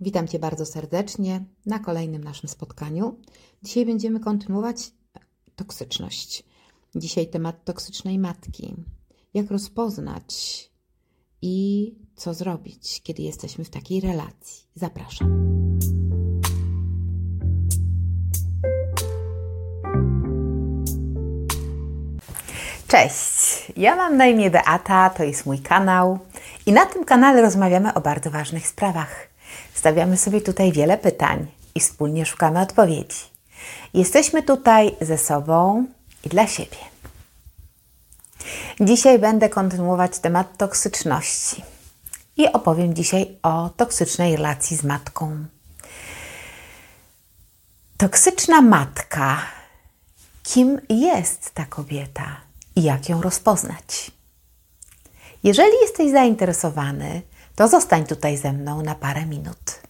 Witam Cię bardzo serdecznie na kolejnym naszym spotkaniu. Dzisiaj będziemy kontynuować toksyczność. Dzisiaj temat toksycznej matki. Jak rozpoznać i co zrobić, kiedy jesteśmy w takiej relacji. Zapraszam. Cześć, ja mam na imię Beata, to jest mój kanał i na tym kanale rozmawiamy o bardzo ważnych sprawach. Stawiamy sobie tutaj wiele pytań i wspólnie szukamy odpowiedzi. Jesteśmy tutaj ze sobą i dla siebie. Dzisiaj będę kontynuować temat toksyczności i opowiem dzisiaj o toksycznej relacji z matką. Toksyczna matka. Kim jest ta kobieta i jak ją rozpoznać? Jeżeli jesteś zainteresowany, to zostań tutaj ze mną na parę minut.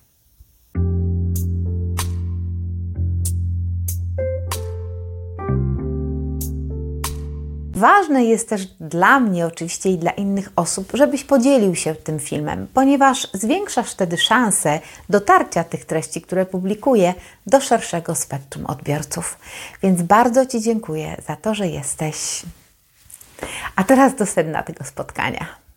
Ważne jest też dla mnie, oczywiście i dla innych osób, żebyś podzielił się tym filmem, ponieważ zwiększasz wtedy szanse dotarcia tych treści, które publikuję, do szerszego spektrum odbiorców. Więc bardzo Ci dziękuję za to, że jesteś. A teraz do sedna tego spotkania.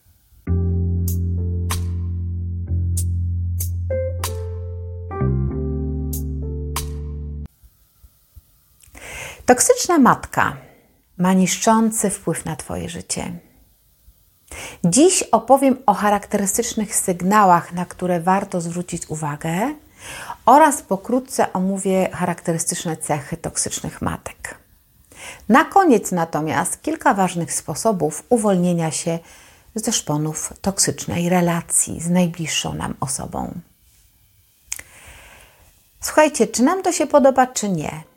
Toksyczna matka ma niszczący wpływ na Twoje życie. Dziś opowiem o charakterystycznych sygnałach, na które warto zwrócić uwagę, oraz pokrótce omówię charakterystyczne cechy toksycznych matek. Na koniec natomiast kilka ważnych sposobów uwolnienia się ze szponów toksycznej relacji z najbliższą nam osobą. Słuchajcie, czy nam to się podoba, czy nie?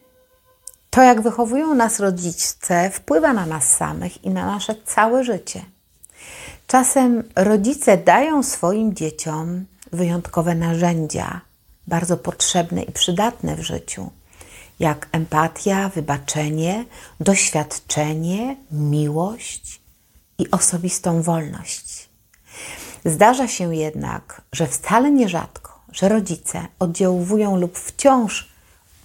To, jak wychowują nas rodzice, wpływa na nas samych i na nasze całe życie. Czasem rodzice dają swoim dzieciom wyjątkowe narzędzia, bardzo potrzebne i przydatne w życiu, jak empatia, wybaczenie, doświadczenie, miłość i osobistą wolność. Zdarza się jednak, że wcale nierzadko, że rodzice oddziałują lub wciąż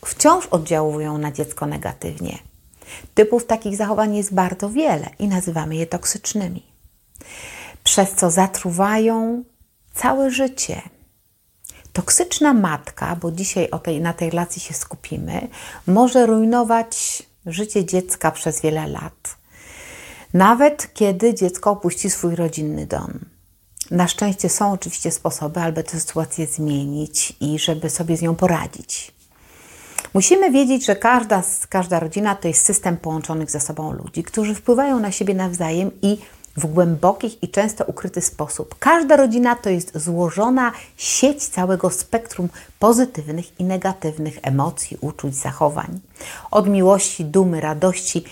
wciąż oddziałują na dziecko negatywnie. Typów takich zachowań jest bardzo wiele i nazywamy je toksycznymi, przez co zatruwają całe życie. Toksyczna matka, bo dzisiaj o tej, na tej relacji się skupimy, może rujnować życie dziecka przez wiele lat. Nawet kiedy dziecko opuści swój rodzinny dom. Na szczęście są oczywiście sposoby, aby tę sytuację zmienić i żeby sobie z nią poradzić. Musimy wiedzieć, że każda, każda rodzina to jest system połączonych ze sobą ludzi, którzy wpływają na siebie nawzajem i w głębokich i często ukryty sposób. Każda rodzina to jest złożona sieć całego spektrum pozytywnych i negatywnych emocji, uczuć, zachowań. Od miłości, dumy, radości,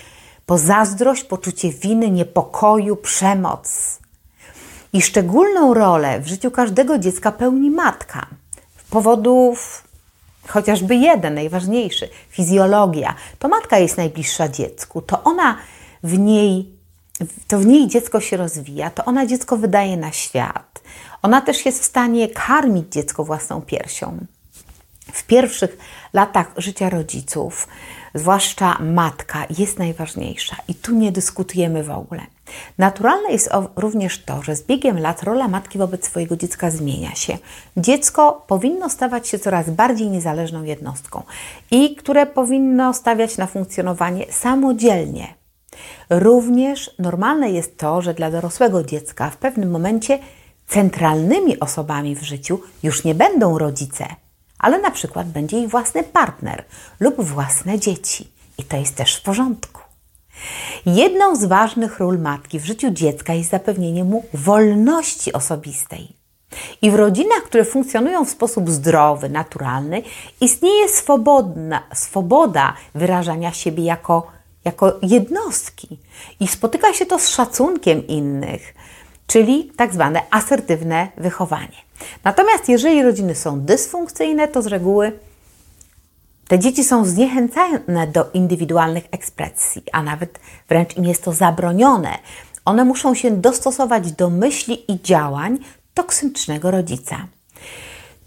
po zazdrość, poczucie winy, niepokoju, przemoc. I szczególną rolę w życiu każdego dziecka pełni matka. Powodów chociażby jeden, najważniejszy, fizjologia. To matka jest najbliższa dziecku, to ona w niej, to w niej dziecko się rozwija, to ona dziecko wydaje na świat. Ona też jest w stanie karmić dziecko własną piersią. W pierwszych latach życia rodziców, zwłaszcza matka, jest najważniejsza i tu nie dyskutujemy w ogóle. Naturalne jest również to, że z biegiem lat rola matki wobec swojego dziecka zmienia się. Dziecko powinno stawać się coraz bardziej niezależną jednostką i które powinno stawiać na funkcjonowanie samodzielnie. Również normalne jest to, że dla dorosłego dziecka w pewnym momencie centralnymi osobami w życiu już nie będą rodzice, ale na przykład będzie ich własny partner lub własne dzieci. I to jest też w porządku. Jedną z ważnych ról matki w życiu dziecka jest zapewnienie mu wolności osobistej. I w rodzinach, które funkcjonują w sposób zdrowy, naturalny, istnieje swobodna, swoboda wyrażania siebie jako, jako jednostki. I spotyka się to z szacunkiem innych, czyli tak zwane asertywne wychowanie. Natomiast jeżeli rodziny są dysfunkcyjne, to z reguły te dzieci są zniechęcane do indywidualnych ekspresji, a nawet wręcz im jest to zabronione. One muszą się dostosować do myśli i działań toksycznego rodzica.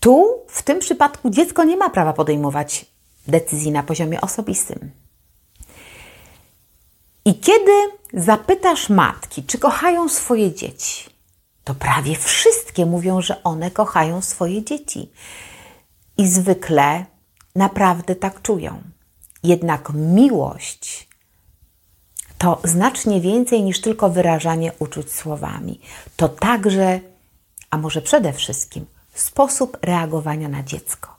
Tu, w tym przypadku, dziecko nie ma prawa podejmować decyzji na poziomie osobistym. I kiedy zapytasz matki, czy kochają swoje dzieci, to prawie wszystkie mówią, że one kochają swoje dzieci. I zwykle naprawdę tak czują. Jednak miłość to znacznie więcej niż tylko wyrażanie uczuć słowami. To także, a może przede wszystkim, sposób reagowania na dziecko,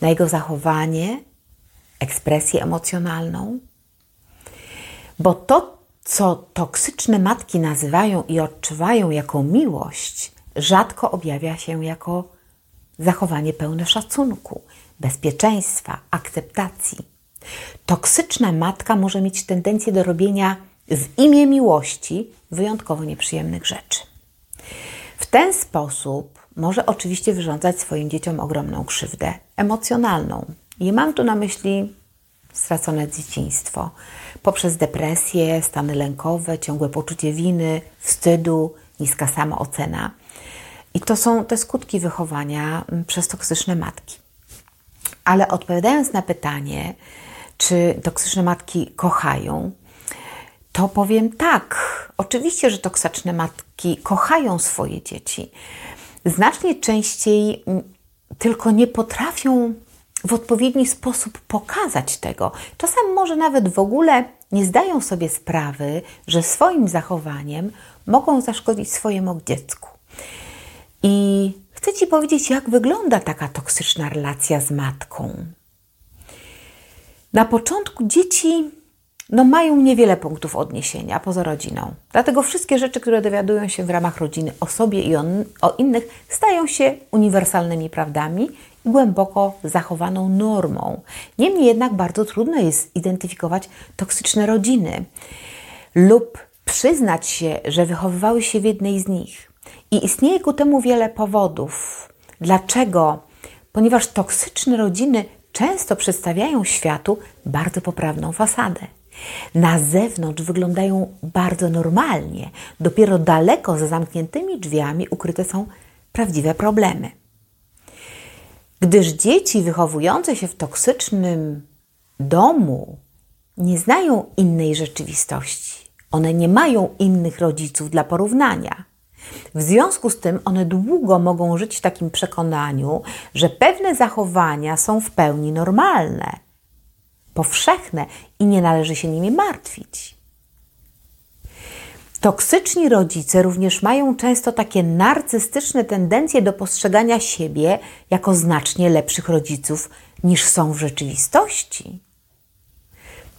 na jego zachowanie, ekspresję emocjonalną. Bo to, co toksyczne matki nazywają i odczuwają jako miłość, rzadko objawia się jako zachowanie pełne szacunku, bezpieczeństwa, akceptacji. Toksyczna matka może mieć tendencję do robienia w imię miłości wyjątkowo nieprzyjemnych rzeczy. W ten sposób może oczywiście wyrządzać swoim dzieciom ogromną krzywdę emocjonalną. I mam tu na myśli stracone dzieciństwo poprzez depresję, stany lękowe, ciągłe poczucie winy, wstydu, niska samoocena. I to są te skutki wychowania mm, przez toksyczne matki. Ale odpowiadając na pytanie, czy toksyczne matki kochają, to powiem tak. Oczywiście, że toksyczne matki kochają swoje dzieci. Znacznie częściej mm, tylko nie potrafią w odpowiedni sposób pokazać tego. Czasem może nawet w ogóle nie zdają sobie sprawy, że swoim zachowaniem mogą zaszkodzić swojemu dziecku. I chcę Ci powiedzieć, jak wygląda taka toksyczna relacja z matką. Na początku dzieci no, mają niewiele punktów odniesienia poza rodziną. Dlatego wszystkie rzeczy, które dowiadują się w ramach rodziny o sobie i o, o innych, stają się uniwersalnymi prawdami i głęboko zachowaną normą. Niemniej jednak bardzo trudno jest identyfikować toksyczne rodziny lub przyznać się, że wychowywały się w jednej z nich. I istnieje ku temu wiele powodów. Dlaczego? Ponieważ toksyczne rodziny często przedstawiają światu bardzo poprawną fasadę. Na zewnątrz wyglądają bardzo normalnie, dopiero daleko za zamkniętymi drzwiami ukryte są prawdziwe problemy. Gdyż dzieci wychowujące się w toksycznym domu nie znają innej rzeczywistości. One nie mają innych rodziców dla porównania. W związku z tym one długo mogą żyć w takim przekonaniu, że pewne zachowania są w pełni normalne, powszechne i nie należy się nimi martwić. Toksyczni rodzice również mają często takie narcystyczne tendencje do postrzegania siebie jako znacznie lepszych rodziców niż są w rzeczywistości.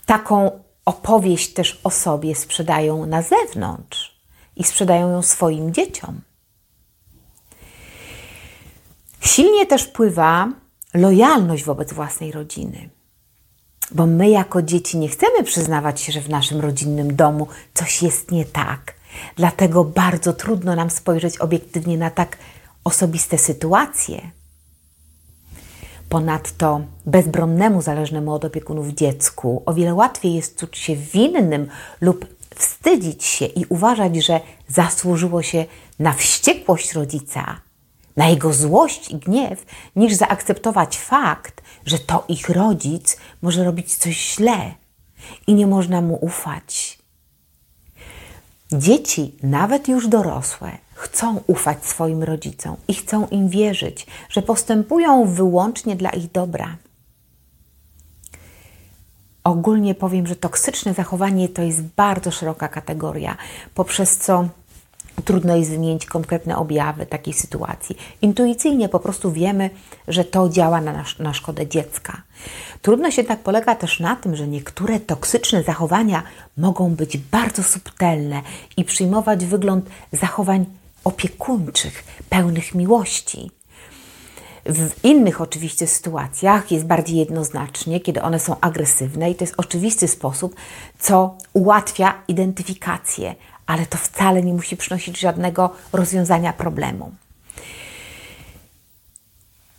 Taką opowieść też o sobie sprzedają na zewnątrz i sprzedają ją swoim dzieciom. Silnie też wpływa lojalność wobec własnej rodziny. Bo my jako dzieci nie chcemy przyznawać się, że w naszym rodzinnym domu coś jest nie tak. Dlatego bardzo trudno nam spojrzeć obiektywnie na tak osobiste sytuacje. Ponadto bezbronnemu, zależnemu od opiekunów dziecku o wiele łatwiej jest czuć się winnym lub wstydzić się i uważać, że zasłużyło się na wściekłość rodzica, na jego złość i gniew, niż zaakceptować fakt, że to ich rodzic może robić coś źle i nie można mu ufać. Dzieci, nawet już dorosłe, chcą ufać swoim rodzicom i chcą im wierzyć, że postępują wyłącznie dla ich dobra. Ogólnie powiem, że toksyczne zachowanie to jest bardzo szeroka kategoria, poprzez co Trudno jest wymienić konkretne objawy takiej sytuacji. Intuicyjnie po prostu wiemy, że to działa na, na szkodę dziecka. Trudno się tak polega też na tym, że niektóre toksyczne zachowania mogą być bardzo subtelne i przyjmować wygląd zachowań opiekuńczych, pełnych miłości. W innych oczywiście sytuacjach jest bardziej jednoznacznie, kiedy one są agresywne i to jest oczywisty sposób, co ułatwia identyfikację, ale to wcale nie musi przynosić żadnego rozwiązania problemu.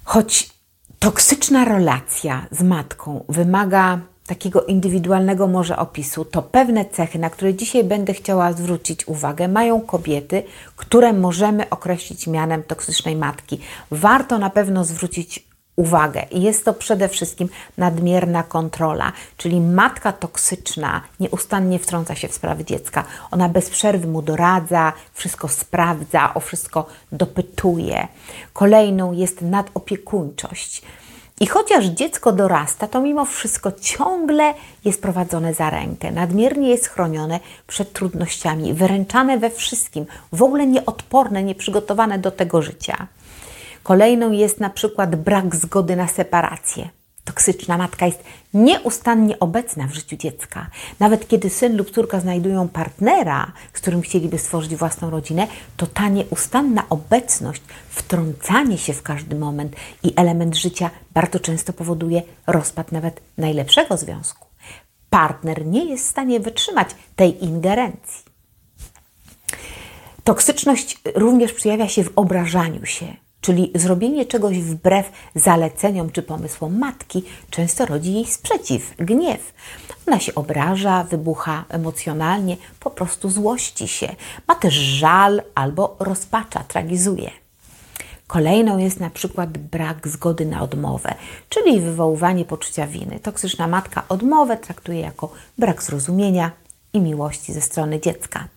Choć toksyczna relacja z matką wymaga takiego indywidualnego może opisu, to pewne cechy, na które dzisiaj będę chciała zwrócić uwagę, mają kobiety, które możemy określić mianem toksycznej matki. Warto na pewno zwrócić uwagę. I jest to przede wszystkim nadmierna kontrola, czyli matka toksyczna nieustannie wtrąca się w sprawy dziecka. Ona bez przerwy mu doradza, wszystko sprawdza, o wszystko dopytuje. Kolejną jest nadopiekuńczość. I chociaż dziecko dorasta, to mimo wszystko ciągle jest prowadzone za rękę, nadmiernie jest chronione przed trudnościami, wyręczane we wszystkim, w ogóle nieodporne, nieprzygotowane do tego życia. Kolejną jest na przykład brak zgody na separację. Toksyczna matka jest nieustannie obecna w życiu dziecka. Nawet kiedy syn lub córka znajdują partnera, z którym chcieliby stworzyć własną rodzinę, to ta nieustanna obecność, wtrącanie się w każdy moment i element życia bardzo często powoduje rozpad nawet najlepszego związku. Partner nie jest w stanie wytrzymać tej ingerencji. Toksyczność również przejawia się w obrażaniu się czyli zrobienie czegoś wbrew zaleceniom czy pomysłom matki, często rodzi jej sprzeciw, gniew. Ona się obraża, wybucha emocjonalnie, po prostu złości się. Ma też żal albo rozpacza, tragizuje. Kolejną jest na przykład brak zgody na odmowę, czyli wywoływanie poczucia winy. Toksyczna matka odmowę traktuje jako brak zrozumienia i miłości ze strony dziecka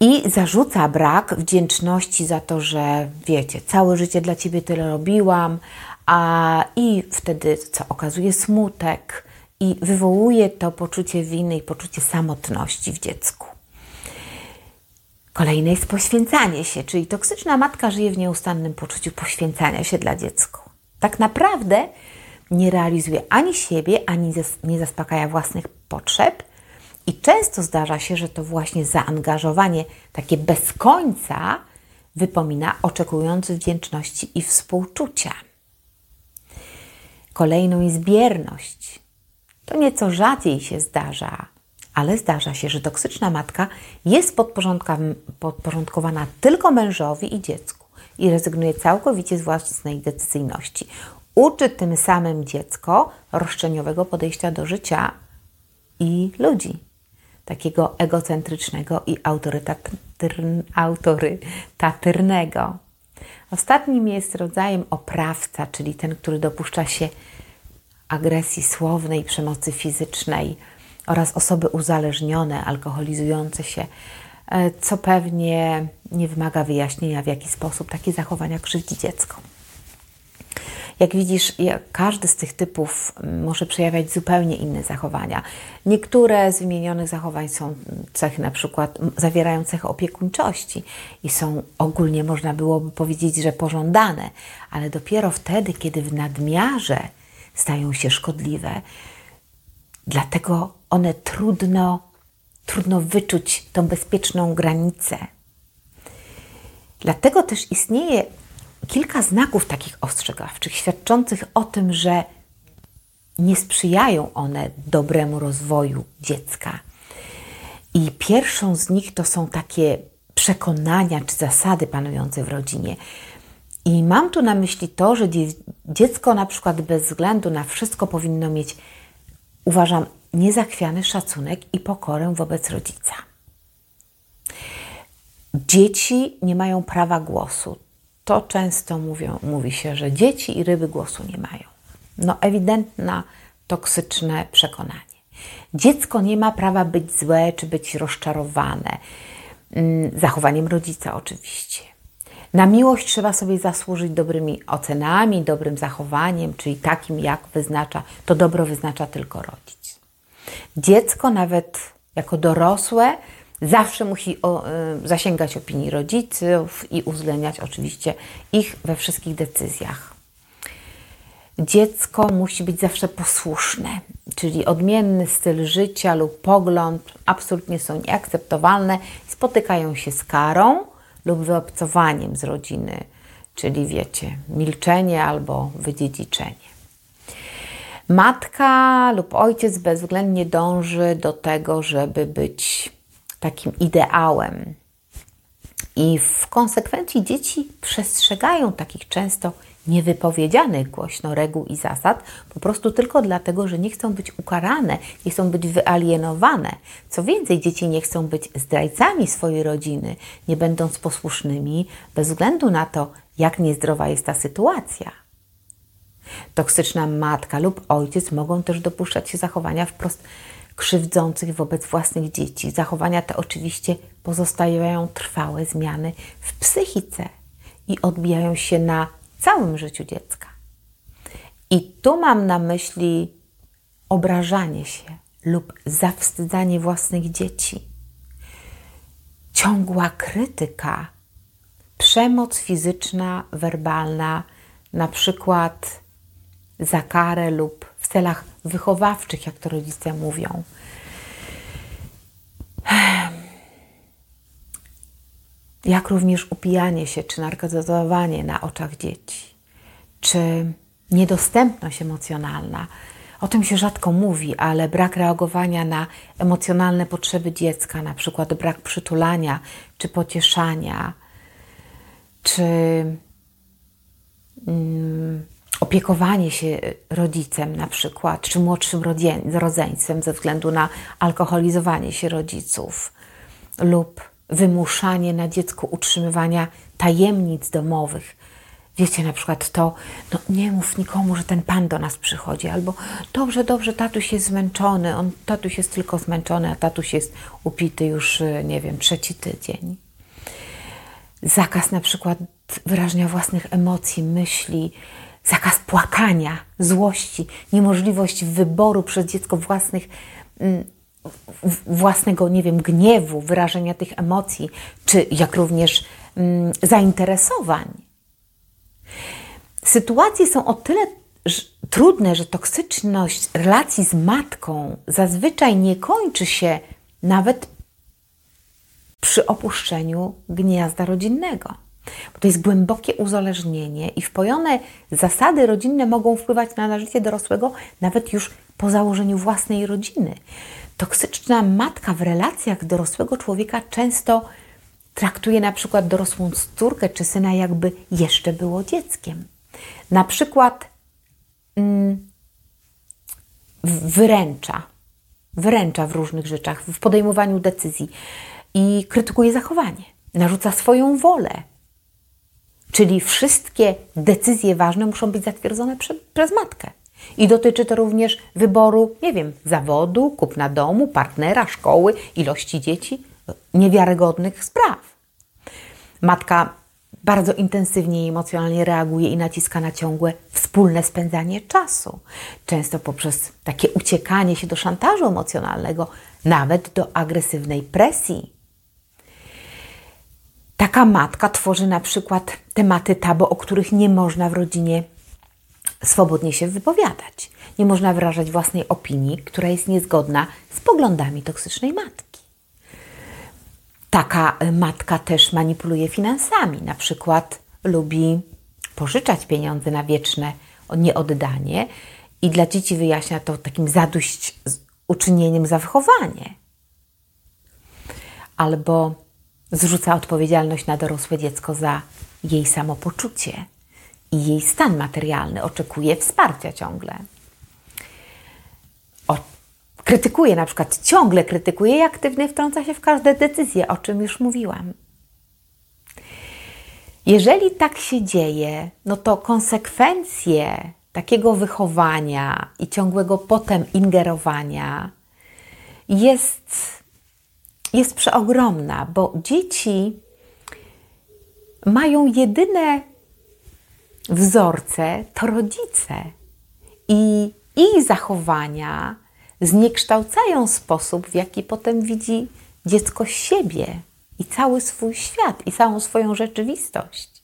i zarzuca brak wdzięczności za to, że wiecie, całe życie dla ciebie tyle robiłam, a i wtedy co okazuje smutek i wywołuje to poczucie winy i poczucie samotności w dziecku. Kolejne jest poświęcanie się, czyli toksyczna matka żyje w nieustannym poczuciu poświęcania się dla dziecka. Tak naprawdę nie realizuje ani siebie, ani nie zaspokaja własnych potrzeb i często zdarza się, że to właśnie zaangażowanie takie bez końca wypomina oczekujący wdzięczności i współczucia. Kolejną jest bierność. To nieco rzadziej się zdarza, ale zdarza się, że toksyczna matka jest podporządkowana tylko mężowi i dziecku i rezygnuje całkowicie z własnej decyzyjności. Uczy tym samym dziecko roszczeniowego podejścia do życia i ludzi takiego egocentrycznego i autorytatywnego. Ostatnim jest rodzajem oprawca, czyli ten, który dopuszcza się agresji słownej, przemocy fizycznej oraz osoby uzależnione, alkoholizujące się, e, co pewnie nie wymaga wyjaśnienia, w jaki sposób takie zachowania krzywdzi dziecko. Jak widzisz, każdy z tych typów mm, może przejawiać zupełnie inne zachowania. Niektóre z wymienionych zachowań są cechy, na przykład zawierają cechy opiekuńczości i są ogólnie, można byłoby powiedzieć, że pożądane, ale dopiero wtedy, kiedy w nadmiarze stają się szkodliwe, dlatego one trudno, trudno wyczuć tą bezpieczną granicę. Dlatego też istnieje kilka znaków takich ostrzegawczych, świadczących o tym, że nie sprzyjają one dobremu rozwoju dziecka. I pierwszą z nich to są takie przekonania czy zasady panujące w rodzinie. I mam tu na myśli to, że dziecko na przykład bez względu na wszystko powinno mieć, uważam, niezachwiany szacunek i pokorę wobec rodzica. Dzieci nie mają prawa głosu to często mówią, mówi się, że dzieci i ryby głosu nie mają. No, ewidentna, toksyczne przekonanie. Dziecko nie ma prawa być złe czy być rozczarowane. Mm, zachowaniem rodzica, oczywiście. Na miłość trzeba sobie zasłużyć dobrymi ocenami, dobrym zachowaniem, czyli takim, jak wyznacza, to dobro wyznacza tylko rodzic. Dziecko, nawet jako dorosłe, zawsze musi o, y, zasięgać opinii rodziców i uwzględniać oczywiście ich we wszystkich decyzjach. Dziecko musi być zawsze posłuszne, czyli odmienny styl życia lub pogląd absolutnie są nieakceptowalne, spotykają się z karą lub wyobcowaniem z rodziny, czyli wiecie, milczenie albo wydziedziczenie. Matka lub ojciec bezwzględnie dąży do tego, żeby być takim ideałem. I w konsekwencji dzieci przestrzegają takich często niewypowiedzianych głośno reguł i zasad, po prostu tylko dlatego, że nie chcą być ukarane, nie chcą być wyalienowane. Co więcej, dzieci nie chcą być zdrajcami swojej rodziny, nie będąc posłusznymi, bez względu na to, jak niezdrowa jest ta sytuacja. Toksyczna matka lub ojciec mogą też dopuszczać się zachowania wprost krzywdzących wobec własnych dzieci. Zachowania te oczywiście pozostawiają trwałe zmiany w psychice i odbijają się na całym życiu dziecka. I tu mam na myśli obrażanie się lub zawstydzanie własnych dzieci, ciągła krytyka, przemoc fizyczna, werbalna, na przykład za karę lub w celach wychowawczych, jak to rodzice mówią. Jak również upijanie się czy narkotyzowanie na oczach dzieci, czy niedostępność emocjonalna. O tym się rzadko mówi, ale brak reagowania na emocjonalne potrzeby dziecka, na przykład brak przytulania czy pocieszania, czy mm, opiekowanie się rodzicem na przykład, czy młodszym rodzeństwem ze względu na alkoholizowanie się rodziców lub wymuszanie na dziecku utrzymywania tajemnic domowych. Wiecie, na przykład to, no nie mów nikomu, że ten pan do nas przychodzi, albo dobrze, dobrze, tatuś jest zmęczony, on, tatuś jest tylko zmęczony, a tatuś jest upity już, nie wiem, trzeci tydzień. Zakaz na przykład wyrażenia własnych emocji, myśli, zakaz płakania, złości, niemożliwość wyboru przez dziecko własnych, mm, własnego, nie wiem, gniewu, wyrażenia tych emocji, czy jak również mm, zainteresowań. Sytuacje są o tyle trudne, że toksyczność relacji z matką zazwyczaj nie kończy się nawet przy opuszczeniu gniazda rodzinnego. Bo to jest głębokie uzależnienie i wpojone zasady rodzinne mogą wpływać na życie dorosłego nawet już po założeniu własnej rodziny. Toksyczna matka w relacjach dorosłego człowieka często traktuje na przykład dorosłą córkę czy syna, jakby jeszcze było dzieckiem. Na przykład mm, wyręcza, wyręcza w różnych rzeczach, w podejmowaniu decyzji i krytykuje zachowanie, narzuca swoją wolę, Czyli wszystkie decyzje ważne muszą być zatwierdzone prze, przez matkę. I dotyczy to również wyboru, nie wiem, zawodu, kupna domu, partnera, szkoły, ilości dzieci, niewiarygodnych spraw. Matka bardzo intensywnie i emocjonalnie reaguje i naciska na ciągłe wspólne spędzanie czasu, często poprzez takie uciekanie się do szantażu emocjonalnego, nawet do agresywnej presji Taka matka tworzy na przykład tematy tabu, o których nie można w rodzinie swobodnie się wypowiadać. Nie można wyrażać własnej opinii, która jest niezgodna z poglądami toksycznej matki. Taka matka też manipuluje finansami, na przykład lubi pożyczać pieniądze na wieczne nieoddanie i dla dzieci wyjaśnia to takim zadość uczynieniem za wychowanie. Albo zrzuca odpowiedzialność na dorosłe dziecko za jej samopoczucie i jej stan materialny, oczekuje wsparcia ciągle. O, krytykuje na przykład, ciągle krytykuje i aktywnie wtrąca się w każde decyzje, o czym już mówiłam. Jeżeli tak się dzieje, no to konsekwencje takiego wychowania i ciągłego potem ingerowania jest jest przeogromna, bo dzieci mają jedyne wzorce to rodzice i ich zachowania zniekształcają sposób, w jaki potem widzi dziecko siebie i cały swój świat i całą swoją rzeczywistość.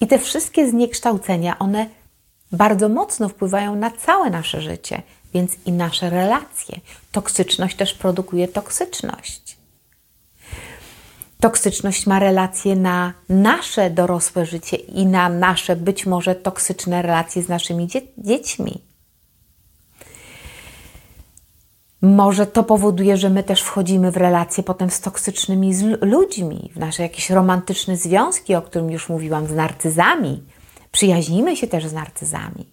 I te wszystkie zniekształcenia, one bardzo mocno wpływają na całe nasze życie, więc i nasze relacje. Toksyczność też produkuje toksyczność. Toksyczność ma relacje na nasze dorosłe życie i na nasze być może toksyczne relacje z naszymi dzie dziećmi. Może to powoduje, że my też wchodzimy w relacje potem z toksycznymi z ludźmi, w nasze jakieś romantyczne związki, o którym już mówiłam, z narcyzami, Przyjaźnimy się też z narcyzami.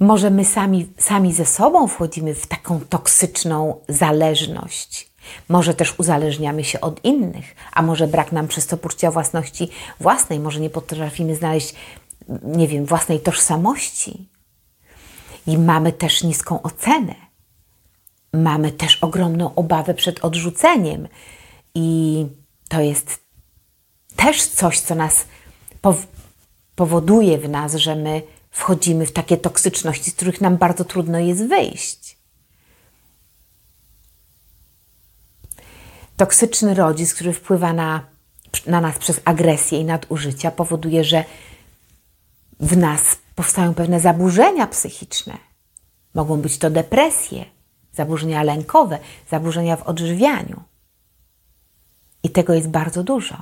Może my sami, sami ze sobą wchodzimy w taką toksyczną zależność. Może też uzależniamy się od innych, a może brak nam przez to poczucia własności własnej, może nie potrafimy znaleźć, nie wiem, własnej tożsamości. I mamy też niską ocenę. Mamy też ogromną obawę przed odrzuceniem. I to jest też coś, co nas powoduje w nas, że my wchodzimy w takie toksyczności, z których nam bardzo trudno jest wyjść. Toksyczny rodzic, który wpływa na, na nas przez agresję i nadużycia, powoduje, że w nas powstają pewne zaburzenia psychiczne. Mogą być to depresje, zaburzenia lękowe, zaburzenia w odżywianiu. I tego jest bardzo dużo.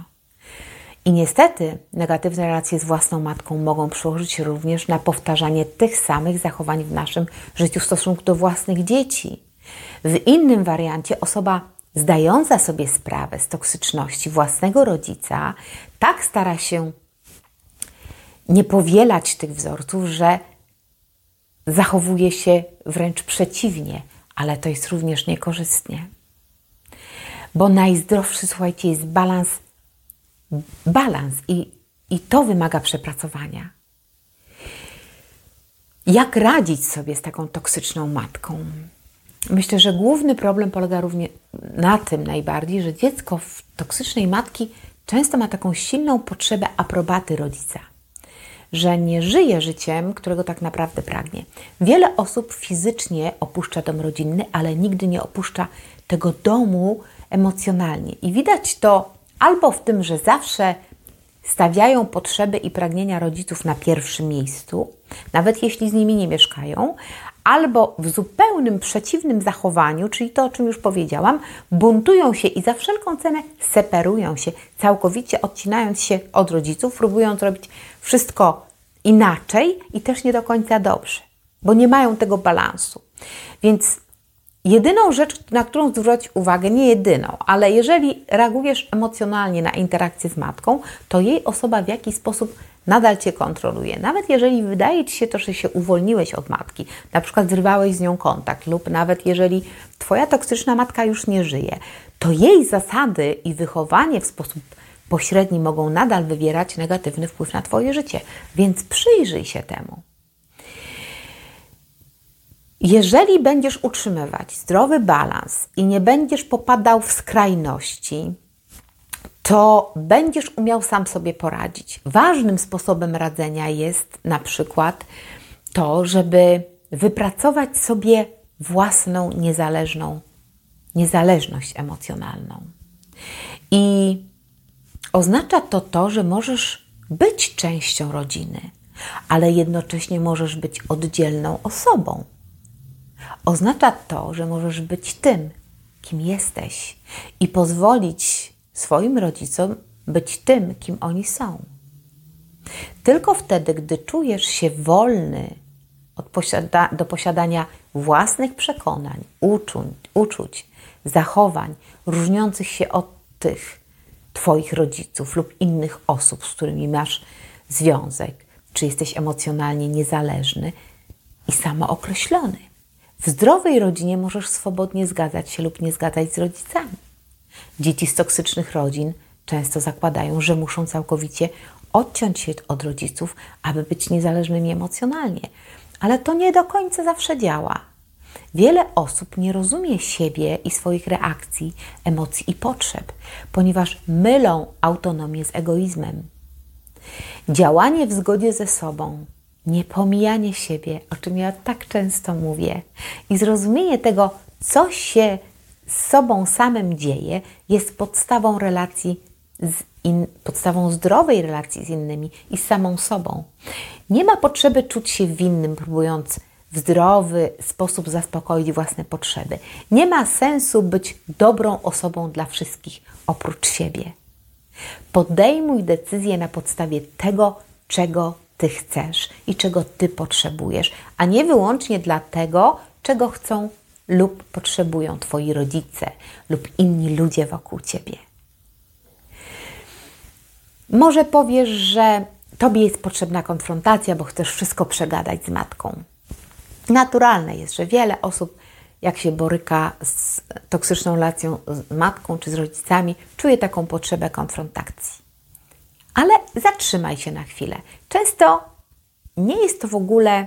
I niestety negatywne relacje z własną matką mogą przełożyć się również na powtarzanie tych samych zachowań w naszym życiu w stosunku do własnych dzieci. W innym wariancie osoba zdająca sobie sprawę z toksyczności własnego rodzica tak stara się nie powielać tych wzorców, że zachowuje się wręcz przeciwnie, ale to jest również niekorzystnie. Bo najzdrowszy, słuchajcie, jest balans balans i, i to wymaga przepracowania. Jak radzić sobie z taką toksyczną matką? Myślę, że główny problem polega również na tym najbardziej, że dziecko w toksycznej matki często ma taką silną potrzebę aprobaty rodzica, że nie żyje życiem, którego tak naprawdę pragnie. Wiele osób fizycznie opuszcza dom rodzinny, ale nigdy nie opuszcza tego domu emocjonalnie. I widać to albo w tym, że zawsze stawiają potrzeby i pragnienia rodziców na pierwszym miejscu, nawet jeśli z nimi nie mieszkają, albo w zupełnym przeciwnym zachowaniu, czyli to, o czym już powiedziałam, buntują się i za wszelką cenę separują się, całkowicie odcinając się od rodziców, próbując robić wszystko inaczej i też nie do końca dobrze, bo nie mają tego balansu. Więc Jedyną rzecz, na którą zwrócić uwagę, nie jedyną, ale jeżeli reagujesz emocjonalnie na interakcję z matką, to jej osoba w jakiś sposób nadal cię kontroluje. Nawet jeżeli wydaje ci się to, że się uwolniłeś od matki, na przykład zrywałeś z nią kontakt, lub nawet jeżeli twoja toksyczna matka już nie żyje, to jej zasady i wychowanie w sposób pośredni mogą nadal wywierać negatywny wpływ na twoje życie. Więc przyjrzyj się temu. Jeżeli będziesz utrzymywać zdrowy balans i nie będziesz popadał w skrajności, to będziesz umiał sam sobie poradzić. Ważnym sposobem radzenia jest na przykład to, żeby wypracować sobie własną niezależną niezależność emocjonalną. I oznacza to to, że możesz być częścią rodziny, ale jednocześnie możesz być oddzielną osobą. Oznacza to, że możesz być tym, kim jesteś i pozwolić swoim rodzicom być tym, kim oni są. Tylko wtedy, gdy czujesz się wolny posiada do posiadania własnych przekonań, uczuć, uczuć, zachowań różniących się od tych Twoich rodziców lub innych osób, z którymi masz związek, czy jesteś emocjonalnie niezależny i samookreślony. W zdrowej rodzinie możesz swobodnie zgadzać się lub nie zgadzać z rodzicami. Dzieci z toksycznych rodzin często zakładają, że muszą całkowicie odciąć się od rodziców, aby być niezależnymi emocjonalnie. Ale to nie do końca zawsze działa. Wiele osób nie rozumie siebie i swoich reakcji, emocji i potrzeb, ponieważ mylą autonomię z egoizmem. Działanie w zgodzie ze sobą niepomijanie siebie, o czym ja tak często mówię, i zrozumienie tego, co się z sobą samym dzieje, jest podstawą relacji, in, podstawą zdrowej relacji z innymi i z samą sobą. Nie ma potrzeby czuć się winnym, próbując w zdrowy sposób zaspokoić własne potrzeby. Nie ma sensu być dobrą osobą dla wszystkich oprócz siebie. Podejmuj decyzję na podstawie tego, czego ty chcesz i czego ty potrzebujesz, a nie wyłącznie dlatego, czego chcą lub potrzebują twoi rodzice lub inni ludzie wokół ciebie. Może powiesz, że tobie jest potrzebna konfrontacja, bo chcesz wszystko przegadać z matką. Naturalne jest, że wiele osób, jak się boryka z toksyczną relacją z matką czy z rodzicami, czuje taką potrzebę konfrontacji. Ale zatrzymaj się na chwilę. Często nie jest to w ogóle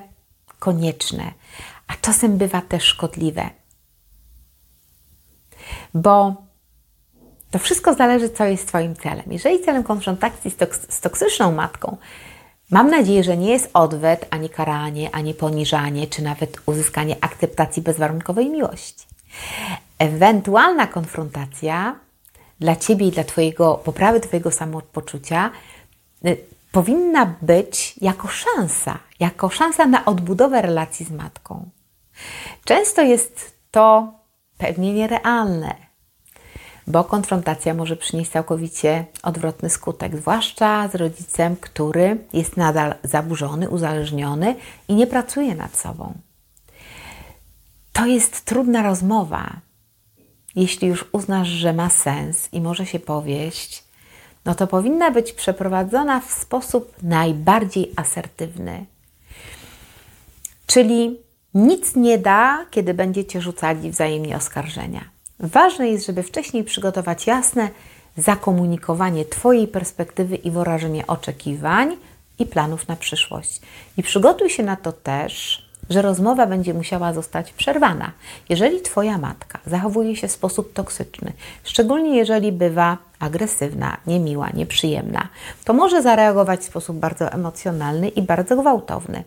konieczne, a czasem bywa też szkodliwe. Bo to wszystko zależy, co jest Twoim celem. Jeżeli celem konfrontacji z, toksyczną matką, mam nadzieję, że nie jest odwet, ani karanie, ani poniżanie, czy nawet uzyskanie akceptacji bezwarunkowej miłości. Ewentualna konfrontacja dla Ciebie i dla Twojego, poprawy Twojego samopoczucia y, powinna być jako szansa, jako szansa na odbudowę relacji z matką. Często jest to pewnie nierealne, bo konfrontacja może przynieść całkowicie odwrotny skutek, zwłaszcza z rodzicem, który jest nadal zaburzony, uzależniony i nie pracuje nad sobą. To jest trudna rozmowa. Jeśli już uznasz, że ma sens i może się powieść, no to powinna być przeprowadzona w sposób najbardziej asertywny. Czyli nic nie da, kiedy będziecie rzucali wzajemnie oskarżenia. Ważne jest, żeby wcześniej przygotować jasne zakomunikowanie Twojej perspektywy i wyrażenie oczekiwań i planów na przyszłość. I przygotuj się na to też, że rozmowa będzie musiała zostać przerwana, jeżeli Twoja matka zachowuje się w sposób toksyczny, szczególnie jeżeli bywa agresywna, niemiła, nieprzyjemna, to może zareagować w sposób bardzo emocjonalny i bardzo gwałtowny.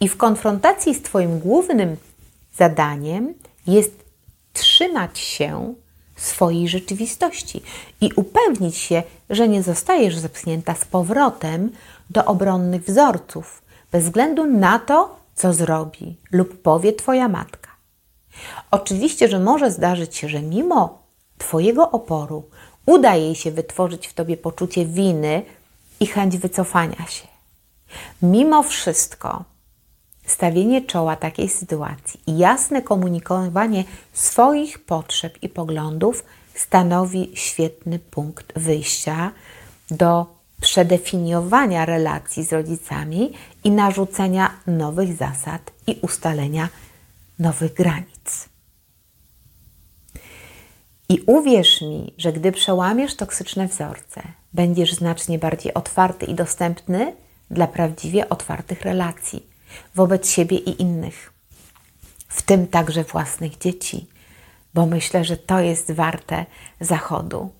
I w konfrontacji z Twoim głównym zadaniem jest trzymać się swojej rzeczywistości i upewnić się, że nie zostajesz zepchnięta z powrotem do obronnych wzorców, bez względu na to, co zrobi lub powie Twoja matka. Oczywiście, że może zdarzyć się, że mimo Twojego oporu uda jej się wytworzyć w Tobie poczucie winy i chęć wycofania się. Mimo wszystko, stawienie czoła takiej sytuacji i jasne komunikowanie swoich potrzeb i poglądów stanowi świetny punkt wyjścia do przedefiniowania relacji z rodzicami i narzucenia nowych zasad i ustalenia nowych granic. I uwierz mi, że gdy przełamiesz toksyczne wzorce, będziesz znacznie bardziej otwarty i dostępny dla prawdziwie otwartych relacji wobec siebie i innych, w tym także własnych dzieci, bo myślę, że to jest warte zachodu.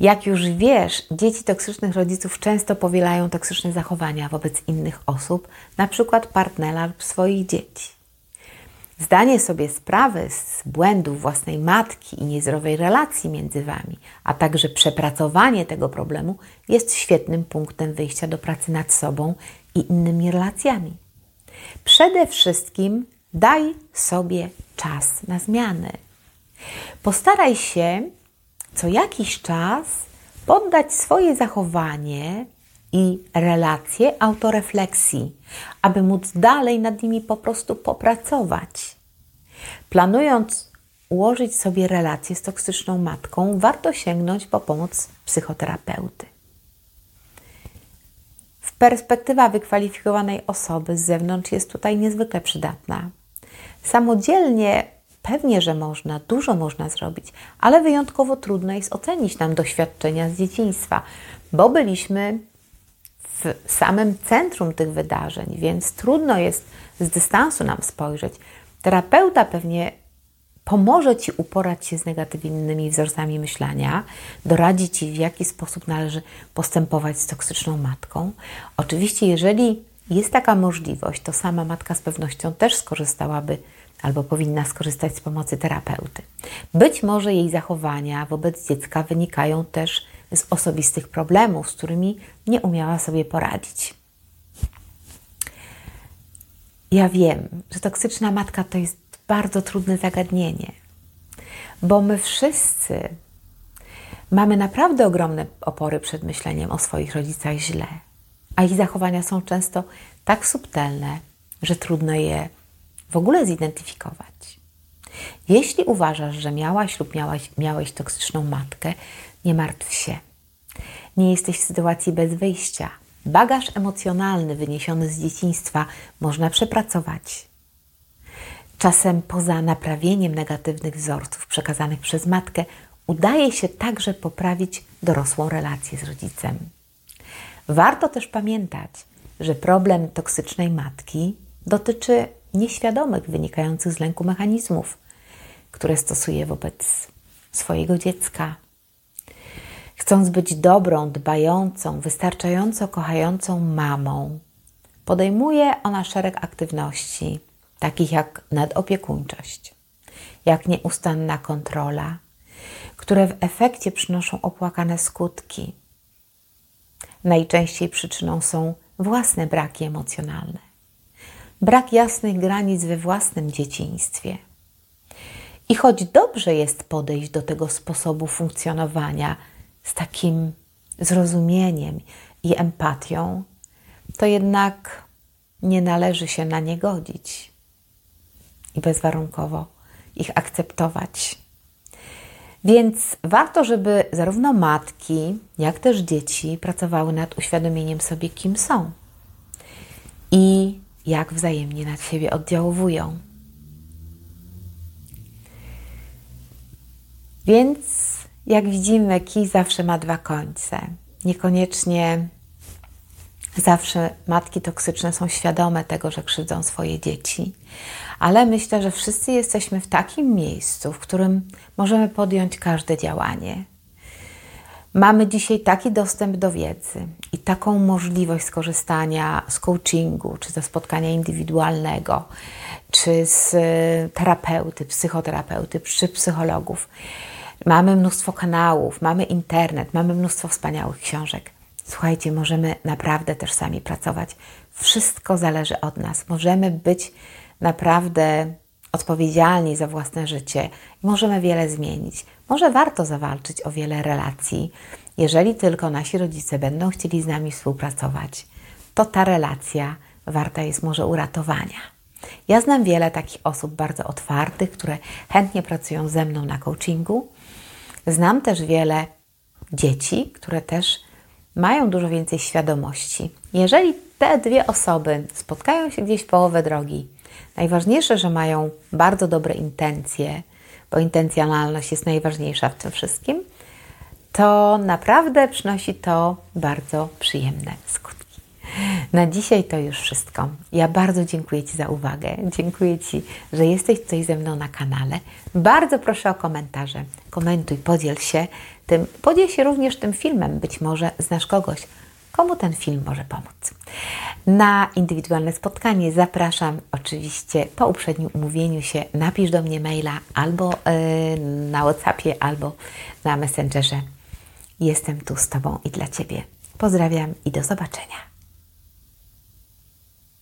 Jak już wiesz, dzieci toksycznych rodziców często powielają toksyczne zachowania wobec innych osób, na przykład partnera lub swoich dzieci. Zdanie sobie sprawy z błędów własnej matki i niezdrowej relacji między Wami, a także przepracowanie tego problemu jest świetnym punktem wyjścia do pracy nad sobą i innymi relacjami. Przede wszystkim daj sobie czas na zmiany. Postaraj się co jakiś czas poddać swoje zachowanie i relacje autorefleksji, aby móc dalej nad nimi po prostu popracować. Planując ułożyć sobie relację z toksyczną matką, warto sięgnąć po pomoc psychoterapeuty. Perspektywa wykwalifikowanej osoby z zewnątrz jest tutaj niezwykle przydatna. Samodzielnie pewnie, że można, dużo można zrobić, ale wyjątkowo trudno jest ocenić nam doświadczenia z dzieciństwa, bo byliśmy w samym centrum tych wydarzeń, więc trudno jest z dystansu nam spojrzeć. Terapeuta pewnie pomoże Ci uporać się z negatywnymi wzorcami myślenia, doradzi Ci, w jaki sposób należy postępować z toksyczną matką. Oczywiście, jeżeli jest taka możliwość, to sama matka z pewnością też skorzystałaby albo powinna skorzystać z pomocy terapeuty. Być może jej zachowania wobec dziecka wynikają też z osobistych problemów, z którymi nie umiała sobie poradzić. Ja wiem, że toksyczna matka to jest bardzo trudne zagadnienie, bo my wszyscy mamy naprawdę ogromne opory przed myśleniem o swoich rodzicach źle, a ich zachowania są często tak subtelne, że trudno je w ogóle zidentyfikować. Jeśli uważasz, że miałaś lub miałaś, miałeś toksyczną matkę, nie martw się. Nie jesteś w sytuacji bez wyjścia. Bagaż emocjonalny wyniesiony z dzieciństwa można przepracować. Czasem poza naprawieniem negatywnych wzorców przekazanych przez matkę, udaje się także poprawić dorosłą relację z rodzicem. Warto też pamiętać, że problem toksycznej matki dotyczy nieświadomych, wynikających z lęku mechanizmów, które stosuje wobec swojego dziecka. Chcąc być dobrą, dbającą, wystarczająco kochającą mamą, podejmuje ona szereg aktywności, takich jak nadopiekuńczość, jak nieustanna kontrola, które w efekcie przynoszą opłakane skutki. Najczęściej przyczyną są własne braki emocjonalne, brak jasnych granic we własnym dzieciństwie. I choć dobrze jest podejść do tego sposobu funkcjonowania z takim zrozumieniem i empatią, to jednak nie należy się na nie godzić bezwarunkowo ich akceptować. Więc warto, żeby zarówno matki, jak też dzieci pracowały nad uświadomieniem sobie, kim są i jak wzajemnie na siebie oddziałowują. Więc jak widzimy, kij zawsze ma dwa końce. Niekoniecznie zawsze matki toksyczne są świadome tego, że krzywdzą swoje dzieci, ale myślę, że wszyscy jesteśmy w takim miejscu, w którym możemy podjąć każde działanie. Mamy dzisiaj taki dostęp do wiedzy i taką możliwość skorzystania z coachingu, czy ze spotkania indywidualnego, czy z e, terapeuty, psychoterapeuty, czy psychologów. Mamy mnóstwo kanałów, mamy internet, mamy mnóstwo wspaniałych książek. Słuchajcie, możemy naprawdę też sami pracować. Wszystko zależy od nas. Możemy być naprawdę odpowiedzialni za własne życie i możemy wiele zmienić. Może warto zawalczyć o wiele relacji, jeżeli tylko nasi rodzice będą chcieli z nami współpracować. To ta relacja warta jest może uratowania. Ja znam wiele takich osób bardzo otwartych, które chętnie pracują ze mną na coachingu. Znam też wiele dzieci, które też mają dużo więcej świadomości. Jeżeli te dwie osoby spotkają się gdzieś w połowę drogi, najważniejsze, że mają bardzo dobre intencje, bo intencjonalność jest najważniejsza w tym wszystkim, to naprawdę przynosi to bardzo przyjemne skutki. Na dzisiaj to już wszystko. Ja bardzo dziękuję Ci za uwagę. Dziękuję Ci, że jesteś tutaj ze mną na kanale. Bardzo proszę o komentarze. Komentuj, podziel się tym. Podziel się również tym filmem. Być może znasz kogoś, komu ten film może pomóc. Na indywidualne spotkanie zapraszam oczywiście po uprzednim umówieniu się. Napisz do mnie maila albo yy, na WhatsAppie, albo na Messengerze. Jestem tu z Tobą i dla Ciebie. Pozdrawiam i do zobaczenia.